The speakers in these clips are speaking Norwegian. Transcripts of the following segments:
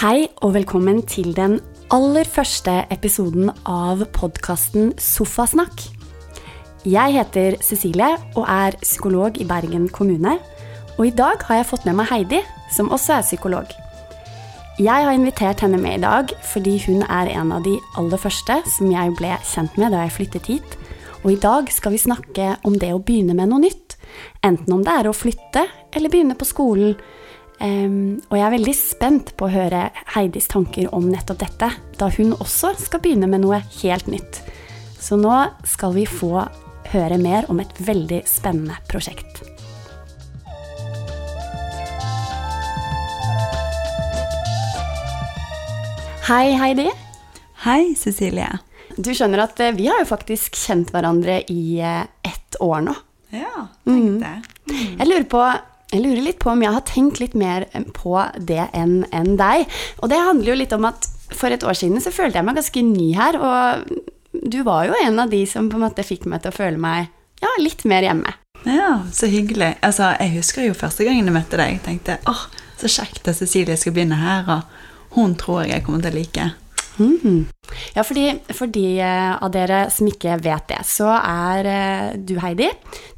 Hei og velkommen til den aller første episoden av podkasten Sofasnakk. Jeg heter Cecilie og er psykolog i Bergen kommune. Og i dag har jeg fått med meg Heidi, som også er psykolog. Jeg har invitert henne med i dag fordi hun er en av de aller første som jeg ble kjent med da jeg flyttet hit. Og i dag skal vi snakke om det å begynne med noe nytt. Enten om det er å flytte eller begynne på skolen. Um, og jeg er veldig spent på å høre Heidis tanker om nettopp dette, da hun også skal begynne med noe helt nytt. Så nå skal vi få høre mer om et veldig spennende prosjekt. Hei, Heidi. Hei, Cecilie. Du skjønner at eh, vi har jo faktisk kjent hverandre i eh, ett år nå. Ja, tenk det. Jeg lurer, på, jeg lurer litt på om jeg har tenkt litt mer på det enn en deg. Og det handler jo litt om at for et år siden så følte jeg meg ganske ny her, og du var jo en av de som på en måte fikk meg til å føle meg ja, litt mer hjemme. Ja, så hyggelig. Altså, jeg husker jo første gangen jeg møtte deg. Jeg tenkte åh, så kjekt at Cecilie skal begynne her, og hun tror jeg kommer til å like. Mhm. Ja, fordi, for de eh, av dere som ikke vet det, så er eh, du, Heidi,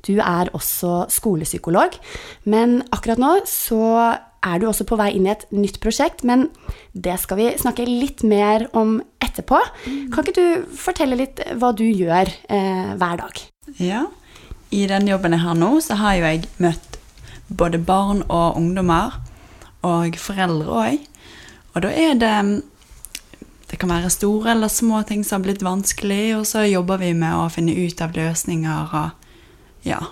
du er også skolepsykolog. Men akkurat nå så er du også på vei inn i et nytt prosjekt, men det skal vi snakke litt mer om etterpå. Kan ikke du fortelle litt hva du gjør eh, hver dag? Ja, i den jobben jeg har nå, så har jo jeg møtt både barn og ungdommer, og foreldre òg. Og da er det Det kan være store eller små ting som har blitt vanskelig, og så jobber vi med å finne ut av løsninger og Ja.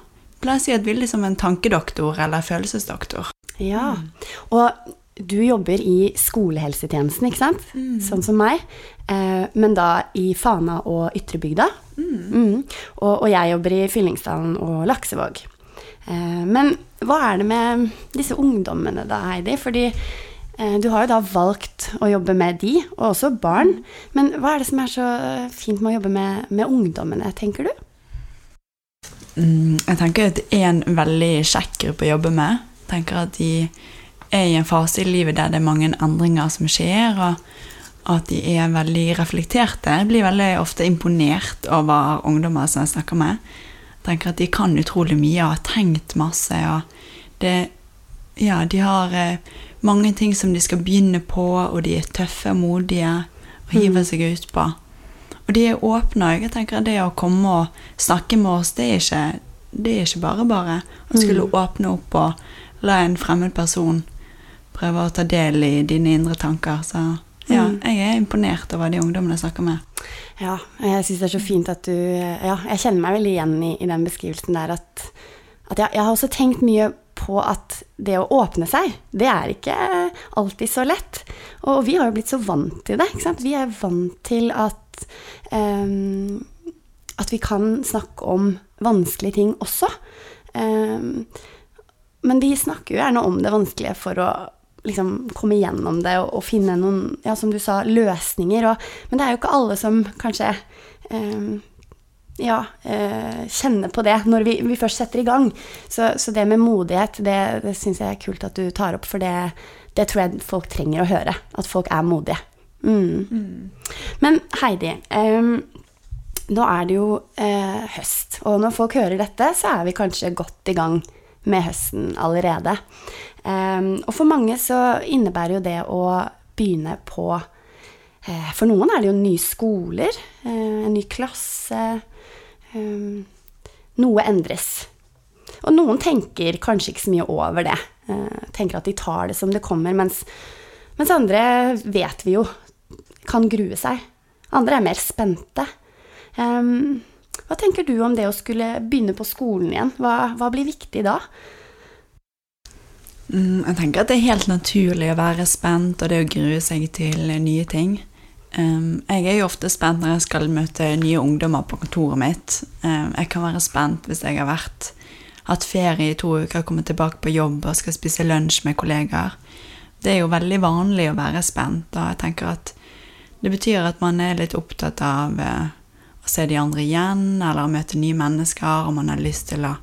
Pleier å si at vi er liksom en tankedoktor eller følelsesdoktor. Ja, og du jobber i skolehelsetjenesten, ikke sant? Sånn som meg. Eh, men da i Fana og Ytrebygda. Mm. Og, og jeg jobber i Fyllingsdalen og Laksevåg. Eh, men hva er det med disse ungdommene da, Heidi? Fordi du har jo da valgt å jobbe med de, og også barn. Men hva er det som er så fint med å jobbe med, med ungdommene, tenker du? Mm, jeg tenker at det er en veldig kjekk gruppe å jobbe med. Jeg tenker at de er i en fase i livet der det er mange endringer som skjer, og at de er veldig reflekterte. Jeg blir veldig ofte imponert over ungdommer som jeg snakker med. Jeg tenker at de kan utrolig mye og har tenkt masse. og det, ja, De har eh, mange ting som de skal begynne på, og de er tøffe og modige og hiver seg ut på. Og de er åpne. Jeg tenker at det å komme og snakke med oss, det er ikke, det er ikke bare bare. Å skulle åpne opp og la en fremmed person prøve å ta del i dine indre tanker. Så ja, jeg er imponert over de ungdommene jeg snakker med. Ja, jeg syns det er så fint at du Ja, jeg kjenner meg veldig igjen i, i den beskrivelsen der at, at jeg, jeg har også tenkt mye på at det å åpne seg, det er ikke alltid så lett. Og vi har jo blitt så vant til det. ikke sant? Vi er vant til at um, at vi kan snakke om vanskelige ting også. Um, men vi snakker jo gjerne om det vanskelige for å liksom komme gjennom det og, og finne noen, ja, som du sa, løsninger. Og, men det er jo ikke alle som kanskje ehm, ja, eh, kjenne på det når vi, vi først setter i gang. Så, så det med modighet, det, det syns jeg er kult at du tar opp, for det, det tror jeg folk trenger å høre. At folk er modige. Mm. Men Heidi, eh, nå er det jo eh, høst, og når folk hører dette, så er vi kanskje godt i gang med høsten allerede. Og for mange så innebærer jo det å begynne på eh, For noen er det jo nye skoler, eh, en ny klasse. Ehm, noe endres. Og noen tenker kanskje ikke så mye over det. Uh, tenker at de tar det som det kommer, mens, mens andre vet vi jo kan grue seg. Andre er mer spente. Um, hva tenker du om det å skulle begynne på skolen igjen? Hva, hva blir viktig da? Mm, jeg tenker at det er helt naturlig å være spent, og det å grue seg til nye ting. Jeg er jo ofte spent når jeg skal møte nye ungdommer på kontoret mitt. Jeg kan være spent hvis jeg har vært, hatt ferie i to uker, kommet tilbake på jobb og skal spise lunsj med kollegaer. Det er jo veldig vanlig å være spent, og jeg tenker at det betyr at man er litt opptatt av eh, å se de andre igjen, eller å møte nye mennesker, og man har lyst til å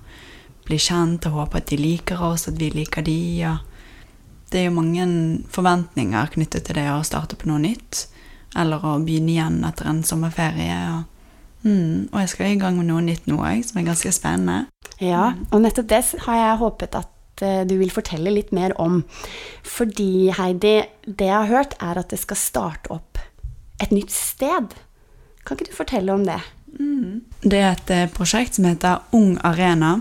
bli kjent og håpe at de liker oss, at vi liker de. Og det er jo mange forventninger knyttet til det å starte på noe nytt. Eller å begynne igjen etter en sommerferie. Og, mm, og jeg skal i gang med noe nytt nå òg, som er ganske spennende. Ja, og nettopp det har jeg håpet at eh, du vil fortelle litt mer om. Fordi, Heidi, det jeg har hørt, er at det skal starte opp et nytt sted. Kan ikke du fortelle om det? Mm. Det er et eh, prosjekt som heter Ung Arena.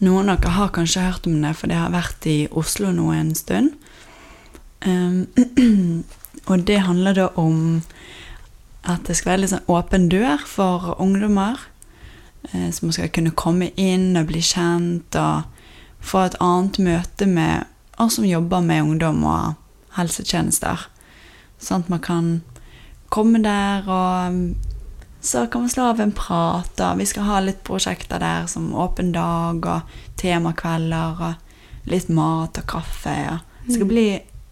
Noen av dere har kanskje hørt om det, for det har vært i Oslo nå en stund. Um, og det handler da om at det skal være litt sånn åpen dør for ungdommer. Eh, så man skal kunne komme inn og bli kjent og få et annet møte med oss som jobber med ungdom og helsetjenester. Sånn at man kan komme der og så kan man slå av en prat. og Vi skal ha litt prosjekter der som åpen dag og temakvelder og litt mat og kaffe. Og Det skal bli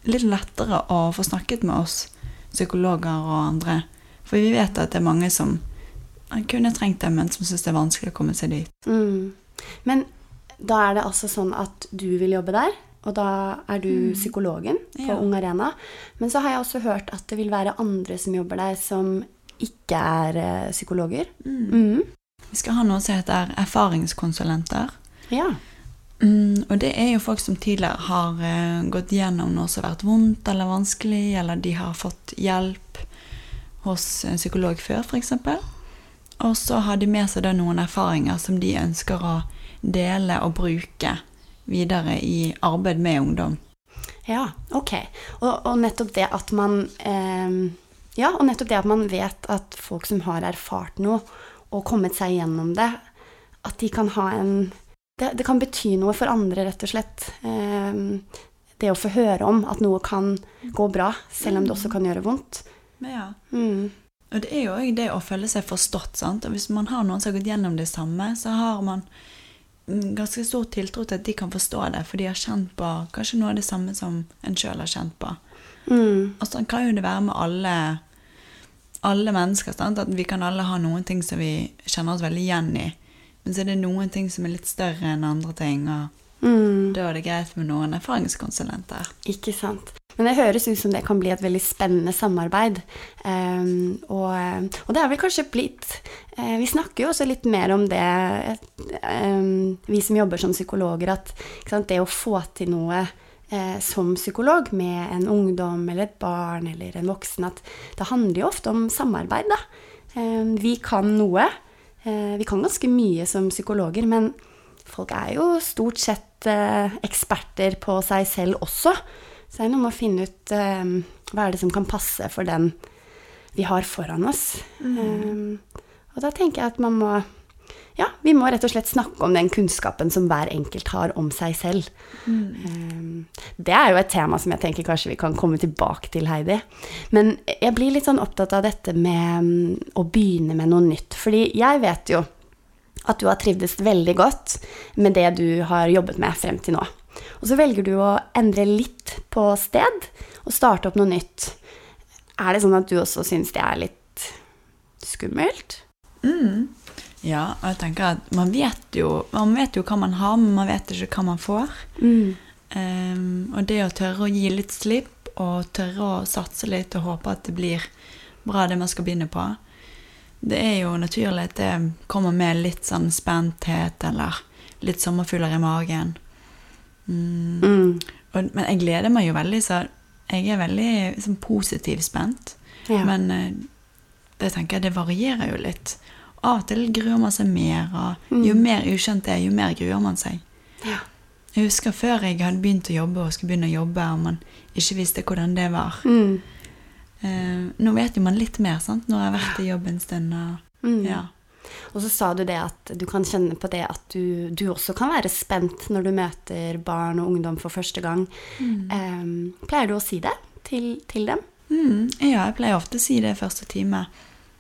litt lettere å få snakket med oss psykologer og andre. For vi vet at det er mange som kunne trengt det, men som syns det er vanskelig å komme seg dit. Mm. Men da er det altså sånn at du vil jobbe der, og da er du mm. psykologen på ja. Ung Arena. Men så har jeg også hørt at det vil være andre som jobber der, som ikke er uh, psykologer. Mm. Mm. Vi skal ha noe som heter erfaringskonsulenter. Ja. Mm, og det er jo folk som tidligere har uh, gått gjennom noe som har vært vondt eller vanskelig, eller de har fått hjelp hos en psykolog før, f.eks. Og så har de med seg da noen erfaringer som de ønsker å dele og bruke videre i arbeid med ungdom. Ja, ok. Og, og nettopp det at man eh, ja, og nettopp det at man vet at folk som har erfart noe og kommet seg gjennom det, at de kan ha en Det, det kan bety noe for andre, rett og slett. Um, det å få høre om at noe kan gå bra, selv om det også kan gjøre vondt. Ja. Mm. Og det er jo òg det å føle seg forstått. sant? Og hvis man har noen som har gått gjennom det samme, så har man ganske stor tiltro til at de kan forstå det, for de har kjent på kanskje noe av det samme som en sjøl har kjent på. Mm. Og sånn kan jo det være med alle alle mennesker. Sant? At vi kan alle ha noen ting som vi kjenner oss veldig igjen i. Men så er det noen ting som er litt større enn andre ting. Og mm. da er det greit med noen erfaringskonsulenter. Ikke sant. Men det høres ut som det kan bli et veldig spennende samarbeid. Um, og, og, det er vel kanskje blitt uh, Vi snakker jo også litt mer om det, um, vi som jobber som psykologer, at sant, det å få til noe eh, som psykolog med en ungdom eller et barn eller en voksen at det handler jo ofte om samarbeid, da. Eh, vi kan noe. Eh, vi kan ganske mye som psykologer, men folk er jo stort sett eh, eksperter på seg selv også. Så det er noe med å finne ut eh, hva er det som kan passe for den vi har foran oss. Mm. Og da tenker jeg at man må ja, vi må rett og slett snakke om den kunnskapen som hver enkelt har om seg selv. Mm. Det er jo et tema som jeg tenker kanskje vi kan komme tilbake til, Heidi. Men jeg blir litt sånn opptatt av dette med mm, å begynne med noe nytt. Fordi jeg vet jo at du har trivdes veldig godt med det du har jobbet med frem til nå. Og så velger du å endre litt på sted og starte opp noe nytt. Er det sånn at du også syns det er litt skummelt? Mm. Ja, og jeg tenker at man vet jo, man vet jo hva man har, men man vet ikke hva man får. Mm. Um, og det å tørre å gi litt slipp, og tørre å satse litt og håpe at det blir bra, det man skal begynne på, det er jo naturlig at det kommer med litt sånn spenthet eller litt sommerfugler i magen. Mm. Mm. Og, men jeg gleder meg jo veldig, så jeg er veldig sånn, positivt spent. Ja. Men uh, det tenker jeg, det varierer jo litt av og til gruer man seg mer. Og jo mm. mer ukjent det er, jo mer gruer man seg. Ja. Jeg husker før jeg hadde begynt å jobbe og skulle begynne å jobbe, og man ikke visste hvordan det var. Mm. Uh, nå vet jo man litt mer sant? Nå har jeg vært i jobb en stund. Og, mm. ja. og så sa du det at du kan kjenne på det at du, du, også kan være spent når du møter barn og ungdom for første gang. Um, pleier du å si det til, til dem? Mm. ja, jeg pleier ofte å si det første time.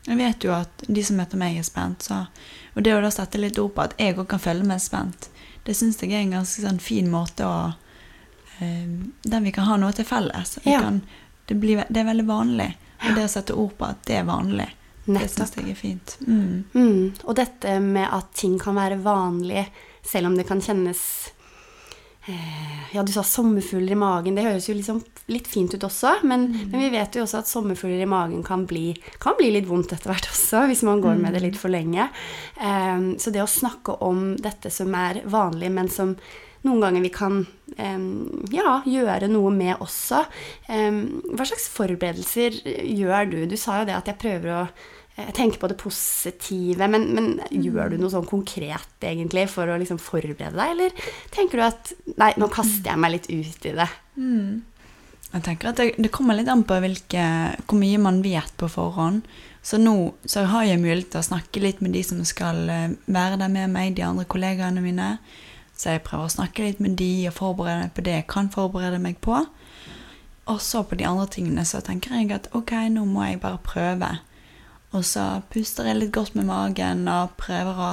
Jeg vet jo at de som møter meg, er spent. Så, og det å da sette litt ord på at jeg òg kan føle meg spent, det syns jeg er en ganske sånn fin måte å eh, Der vi kan ha noe til felles. Ja. Kan, det, blir, det, er veldig vanlig. Og det å sette ord på at det er vanlig, Nettopp. det syns jeg er fint. Mm. Mm. Og dette med at ting kan være vanlig, selv om det kan kjennes Ja, du sa sommerfugler i magen. Det høres jo liksom litt fint ut også, men, Mm. men vi vet jo også at sommerfugler i magen kan bli, kan bli litt vondt etter hvert også, hvis man går med det litt for lenge. Um, så det å snakke om dette som er vanlig, men som noen ganger vi kan um, ja, gjøre noe med også. Um, hva slags forberedelser gjør du? Du sa jo det at jeg prøver å eh, tenker på det positive, men, men gjør du noe sånn konkret egentlig for å liksom forberede deg, eller tenker du at nei, nå kaster jeg meg litt ut i det? Jeg tenker at det, det kommer litt an på hvilke, hvor mye man vet på forhånd. Så nå så har jeg mulighet til å snakke litt med de som skal eh, være der med meg, de andre kollegaene mine. Så jeg prøver å snakke litt med de og forberede meg på det jeg kan forberede meg på. Og så på de andre tingene så tenker jeg at ok, nå må jeg bare prøve. Og så puster jeg litt godt med magen og prøver å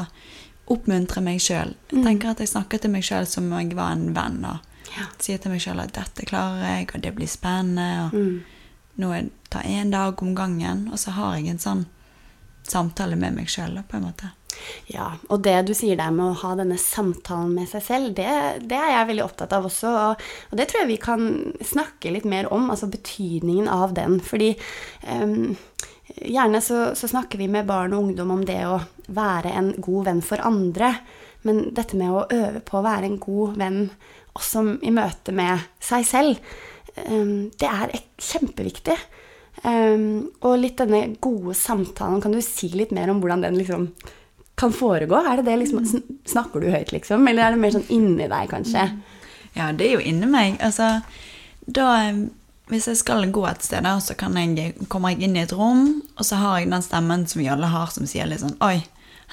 oppmuntre meg sjøl. Jeg tenker at jeg snakker til meg sjøl som om jeg var en venn. og Ja. sier til meg sjøl at dette klarer jeg, og det blir spennende. og Mm. nå tar jeg én dag om gangen, og så har jeg en sånn samtale med meg sjøl, på en måte. Ja, og det du sier der med å ha denne samtalen med seg selv, det, det er jeg veldig opptatt av også. Og, og det tror jeg vi kan snakke litt mer om, altså betydningen av den. Fordi em, gjerne så, så snakker vi med barn og ungdom om det å være en god venn for andre. Men dette med å øve på å være en god venn også i møte med seg selv, det er kjempeviktig. Og litt denne gode samtalen, kan du si litt mer om hvordan den liksom kan foregå? Er det det liksom, Snakker du høyt, liksom? Eller er det mer sånn inni deg, kanskje? Ja, det er jo inni meg. Altså, da eh, Hvis jeg skal gå et sted, da, så kan jeg, kommer jeg inn i et rom, og så har jeg den stemmen som vi alle har, som sier litt sånn Oi,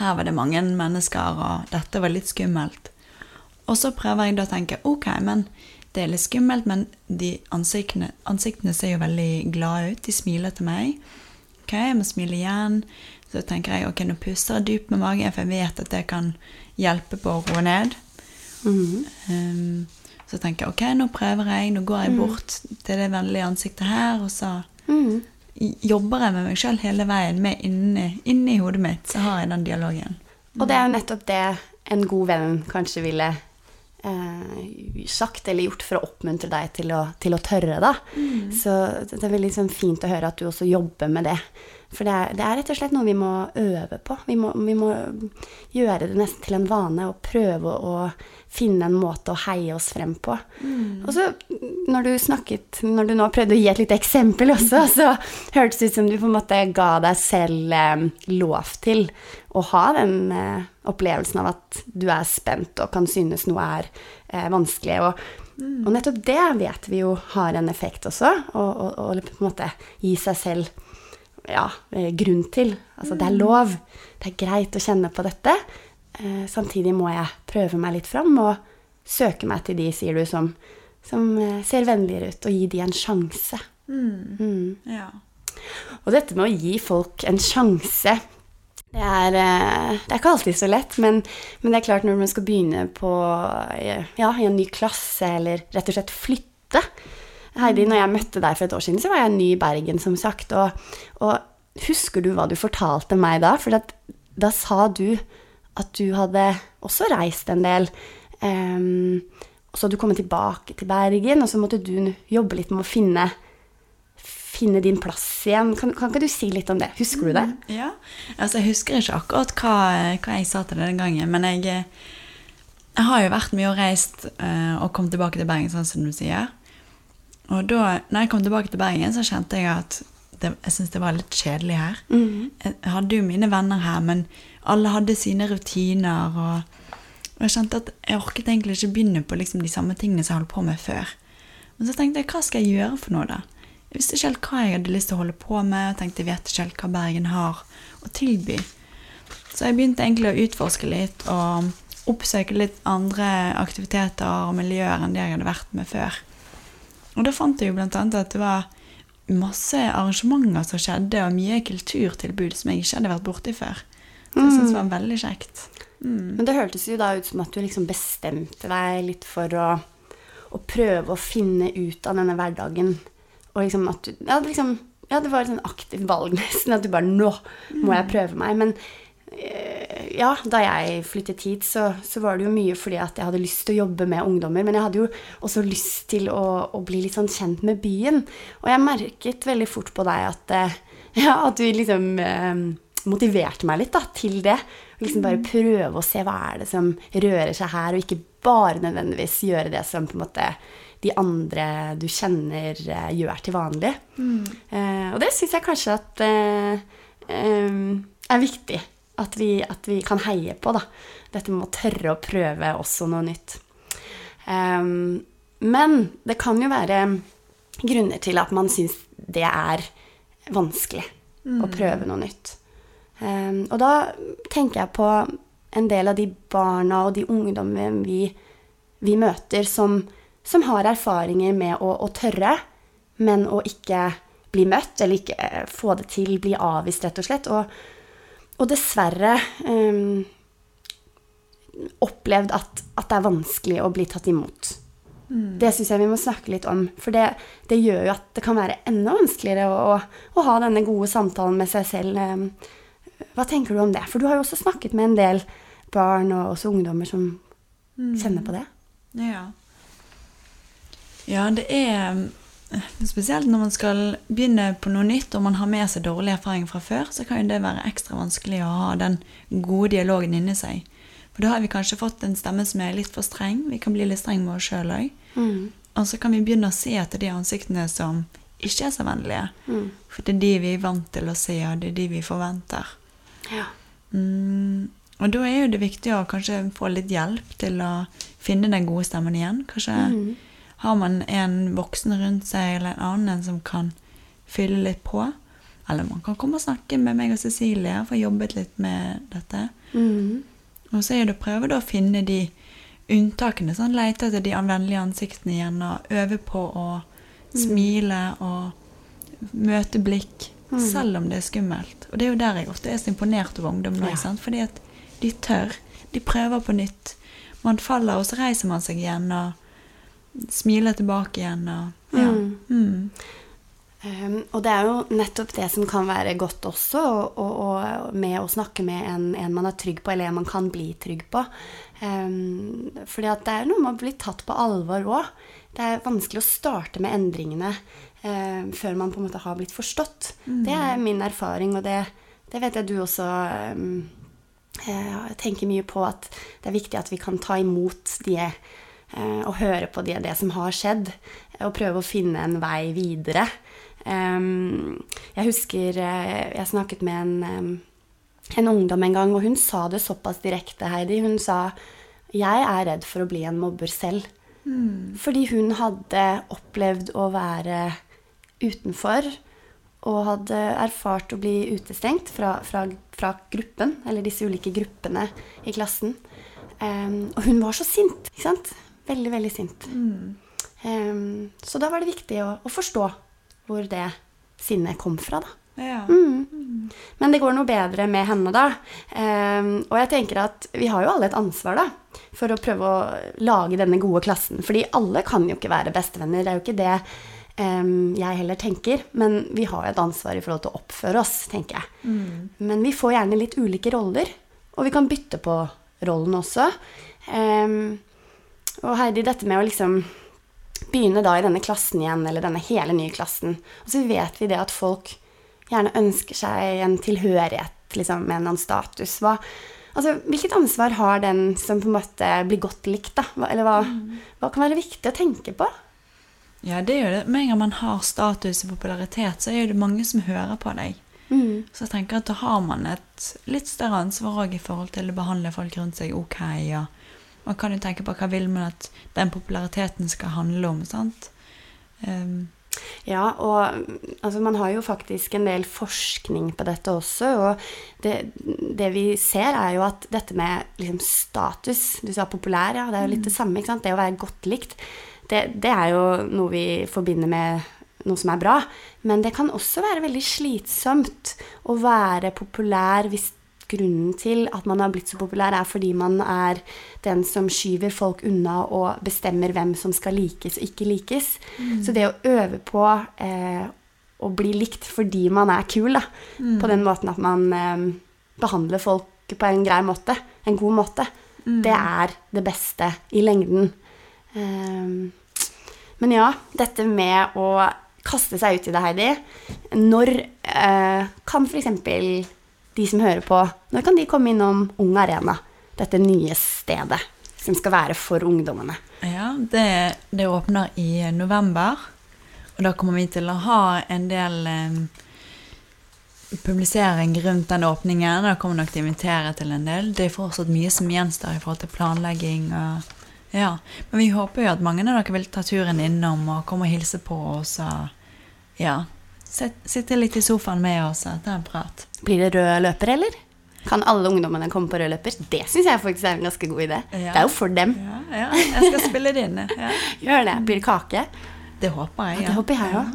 her var det mange mennesker, og dette var litt skummelt. Og så prøver jeg da å tenke ok, men det er litt skummelt, men de ansiktene, ansiktene ser jo veldig glade ut. De smiler til meg. Ok, jeg må smile igjen. Så tenker jeg ok, nå puster jeg dypt med magen, for jeg vet at det kan hjelpe på å roe ned. Mhm. Um, så tenker jeg ok, nå prøver jeg, nå går jeg bort til det vennlige ansiktet her, og så mm. jobber jeg med meg sjøl hele veien, med inni, inni hodet mitt, så har jeg den dialogen. Og det er jo nettopp det en god venn kanskje ville eh, sagt eller gjort for å oppmuntre deg til å, til å tørre, da. Så det er veldig sånn fint å høre at du også jobber med det. For det er, det er rett og slett noe vi må øve på. Vi må, vi må gjøre det nesten til en vane og prøve å finne en måte å heie oss frem på. Og så, når du snakket Når du nå prøvde å gi et lite eksempel også, så hørtes det ut som du på en måte ga deg selv eh, lov til å ha den eh, opplevelsen av at du er spent og kan synes noe er eh, vanskelig. Og, og nettopp det vet vi jo har en effekt også, å på en måte gi seg selv ja, eh, grunn til. Altså, det er lov. Det er greit å kjenne på dette. Eh, samtidig må jeg prøve meg litt fram og søke meg til de, sier du, som, som eh, ser vennligere ut, og gi de en sjanse. Mm. Ja. Og dette med å gi folk en sjanse det er, eh, det er ikke alltid så lett, men, men det er klart når man skal begynne på, ja, i en ny klasse, eller rett og slett flytte Heidi, når jeg møtte deg for et år siden, så var jeg ny i Bergen, som sagt. Og, og husker du hva du fortalte meg da? For at, da sa du at du hadde også reist en del. Um, og så hadde du kommet tilbake til Bergen, og så måtte du jobbe litt med å finne finne din plass igjen. Kan, kan ikke du si litt om det? Husker du det? Ja, altså jeg husker ikke akkurat hva, hva jeg sa til deg den gangen, men jeg, jeg har jo vært mye og reist eh, og kommet tilbake til Bergen, sånn som du sier. Og da når jeg kom tilbake til Bergen, så kjente jeg at det, jeg syntes det var litt kjedelig her. Jeg hadde jo mine venner her, men alle hadde sine rutiner. Og, og jeg kjente at jeg orket egentlig ikke begynne på liksom, de samme tingene som jeg holdt på med før. Men så tenkte jeg, hva skal jeg gjøre for noe, da? Jeg visste ikke helt hva jeg hadde lyst til å holde på med. og tenkte, jeg vet ikke helt hva Bergen har å tilby. Så jeg begynte egentlig å utforske litt og oppsøke litt andre aktiviteter og miljøer enn det jeg hadde vært med før. Og da fant jeg jo annet at det var masse arrangementer som skjedde, og mye kulturtilbud som jeg ikke hadde vært borti før. Så jeg syntes det var veldig kjekt. Mm. Men det hørtes jo da ut som at du liksom bestemte deg litt for å, å prøve å finne ut av denne hverdagen. Og liksom at du Ja, liksom, ja det var et sånn aktivt valg nesten. At du bare Nå må jeg prøve meg. Men ja, da jeg flyttet hit, så, så, var det jo mye fordi at jeg hadde lyst til å jobbe med ungdommer. Men jeg hadde jo også lyst til å, å bli litt sånn kjent med byen. Og jeg merket veldig fort på deg at, eh, ja, at du liksom eh, motiverte meg litt da, til det. Liksom bare prøve å se hva er det som rører seg her, og ikke bare nødvendigvis gjøre det som på en måte de andre du kjenner, eh, gjør til vanlig. Mm. Eh, og det syns jeg kanskje at eh, eh, er viktig at vi, at vi, kan heie på, da. Dette med å tørre å prøve også noe nytt. Um, men det kan jo være grunner til at man syns det er vanskelig mm. å prøve noe nytt. Um, og da tenker jeg på en del av de barna og de ungdommene vi, vi møter, som, som, har erfaringer med å, å, tørre, men å ikke bli møtt, eller ikke få det til, bli avvist, rett og slett. Og, og dessverre um, opplevd at, at, det er vanskelig å bli tatt imot. Mm. Det syns jeg vi må snakke litt om. For det, det, gjør jo at det kan være enda vanskeligere å, å, å, ha denne gode samtalen med seg selv. Hva tenker du om det? For du har jo også snakket med en del barn og også ungdommer som mm. kjenner på det. Ja. ja, det er Spesielt når man skal begynne på noe nytt og man har med seg dårlig erfaring fra før, så kan jo det være ekstra vanskelig å ha den gode dialogen inni seg. For da har vi kanskje fått en stemme som er litt for streng. Vi kan bli litt streng med oss sjøl òg. Mm. Og så kan vi begynne å se etter de ansiktene som ikke er så vennlige. Mm. For det er de vi er vant til å se, og det er de vi forventer. Ja. Mm, og da er jo det viktig å kanskje få litt hjelp til å finne den gode stemmen igjen. Kanskje mm har man en voksen rundt seg eller en annen som kan fylle litt på? Eller man kan komme og snakke med meg og Cecilie og få jobbet litt med dette. Mm. Og så er det å prøve å finne de unntakene. sånn Lete etter de vennlige ansiktene igjen og øve på å smile og møte blikk. Mm. Selv om det er skummelt. Og det er jo der jeg ofte er så imponert over ungdom nå. Ja. Fordi at de tør. De prøver på nytt. Man faller, og så reiser man seg igjen. og smiler tilbake igjen. Og, ja. Mm. Um, og det er jo nettopp det som kan være godt også, og, og, og med å snakke med en, en, man er trygg på, eller en man kan bli trygg på. Um, fordi at det er noe med å bli tatt på alvor òg. Det er vanskelig å starte med endringene uh, før man på en måte har blitt forstått. Mm. Det er min erfaring, og det, det vet jeg du også um, jeg tenker mye på, at det er viktig at vi kan ta imot de Eh, og høre på det, det, som har skjedd, og prøve å finne en vei videre. jeg husker eh, jeg snakket med en, en ungdom en gang, og hun sa det såpass direkte, Heidi. Hun sa 'Jeg er redd for å bli en mobber selv'. Mm. Fordi hun hadde opplevd å være utenfor og hadde erfart å bli utestengt fra, fra, fra gruppen, eller disse ulike gruppene i klassen. Um, og hun var så sint. ikke sant? Veldig, veldig sint. Mm. Um, så da var det viktig å, å, forstå hvor det sinnet kom fra, da. Ja. Mm. Men det går noe bedre med henne, da. Um, og jeg tenker at vi har jo alle et ansvar, da, for å prøve å lage denne gode klassen. Fordi alle kan jo ikke være bestevenner. Det er jo ikke det um, jeg heller tenker. Men vi har jo et ansvar i forhold til å oppføre oss, tenker jeg. Mm. Men vi får gjerne litt ulike roller, og vi kan bytte på rollen også. Um, og Heidi, dette med å liksom begynne da i denne klassen igjen, eller denne hele nye klassen, og så vet vi det at folk gjerne ønsker seg en tilhørighet liksom, med en annen status. Hva, altså, hvilket ansvar har den som på en måte blir godt likt, da? Eller hva, hva kan være viktig å tenke på? Ja, det er jo det. Med en gang man har status og popularitet, så er det mange som hører på deg. Mm. Så jeg tenker at da har man et litt større ansvar òg i forhold til å behandle folk rundt seg ok. og man kan jo tenke på hva vil man at den populariteten skal handle om. sant? Um. ja, og altså, man har jo faktisk en del forskning på dette også. Og det, det vi ser, er jo at dette med liksom, status Du sa populær, ja. Det er jo litt det samme. ikke sant? Det å være godt likt. Det, det er jo noe vi forbinder med noe som er bra. Men det kan også være veldig slitsomt å være populær hvis grunnen til at man har blitt så populær, er fordi man er den som skyver folk unna og bestemmer hvem som skal likes og ikke likes. Mm. Så det å øve på eh, å bli likt fordi man er kul, da, mm. på den måten at man eh, behandler folk på en grei måte, en god måte, det er det beste i lengden. Eh, men ja, dette med å kaste seg ut i det, Heidi. Når eh, kan f.eks. de som hører på, når kan de komme innom Ung Arena? Dette nye stedet som skal være for ungdommene. Ja, det, det åpner i november. Og da kommer vi til å ha en del eh, publisering rundt den åpningen. Da kommer vi nok til å invitere til en del. Det er fortsatt mye som gjenstår i forhold til planlegging. Og, ja. Men vi håper jo at mange av dere vil ta turen innom og komme og hilse på oss. Og ja, sitte litt i sofaen med oss og ta en prat. Blir det rød løper, eller? Kan alle ungdommene komme på rød løper? Det syns jeg faktisk er en ganske god idé. Ja. Det er jo for dem. Ja, ja, jeg skal spille det inn. Ja. Gjør det. Blir det kake? Det håper jeg. Ja. Det håper jeg òg.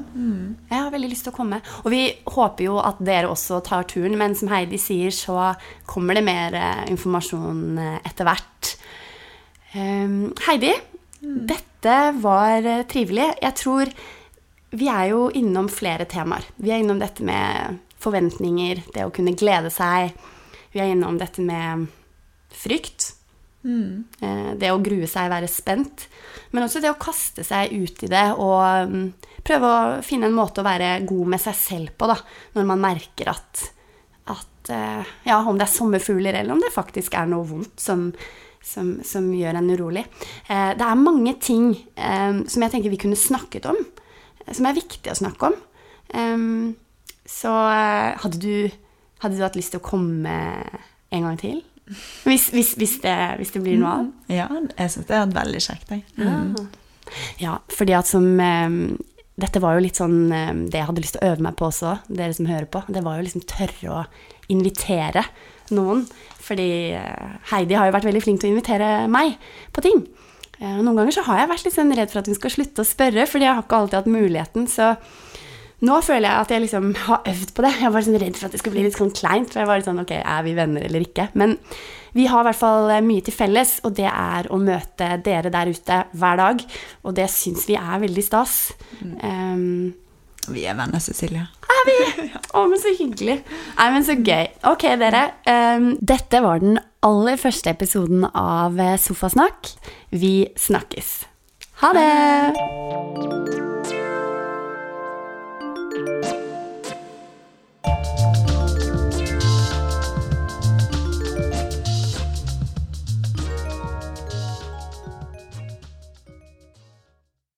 Jeg har veldig lyst til å komme. Og vi håper jo at dere også tar turen, men som Heidi sier, så kommer det mer eh, informasjon eh, etter hvert. Um, Heidi, dette var eh, trivelig. Jeg tror vi er jo innom flere temaer. Vi er innom dette med forventninger, det å kunne glede seg. Vi er innom dette med frykt. Mm. Det å grue seg, være spent. Men også det å kaste seg ut i det og mm, prøve å finne en måte å være god med seg selv på, da. Når man merker at, at eh, Ja, om det er sommerfugler, eller om det faktisk er noe vondt som, som, som gjør en urolig. Eh, Det er mange ting eh, som jeg tenker vi kunne snakket om, eh, som er viktig å snakke om. Um, Så eh, hadde du, hadde du hatt lyst til å komme en gang til? Hvis, hvis, hvis, det, hvis det blir noe av? Ja, jeg syns det er veldig kjekt. Jeg. Mm. Ja, fordi at som um, Dette var jo litt sånn um, det jeg hadde lyst til å øve meg på også, dere som hører på. Det var jo liksom tørre å invitere noen. Fordi eh, Heidi har jo vært veldig flink til å invitere meg på ting. Eh, noen ganger så har jeg vært litt sånn redd for at hun skal slutte å spørre, fordi jeg har ikke alltid hatt muligheten. Så nå føler jeg at jeg liksom har øvd på det. Jeg var sånn redd for at det skulle bli litt sånn kleint. For jeg var litt sånn, ok, er vi venner eller ikke? Men vi har i hvert fall eh, mye til felles, og det er å møte dere der ute hver dag. Og det syns vi er veldig stas. Um, Vi er venner, Cecilie. å, men så hyggelig. Nei, men så gøy. Ok, dere. Um, dette var den aller første episoden av eh, Sofasnakk. Vi snakkes. Ha det!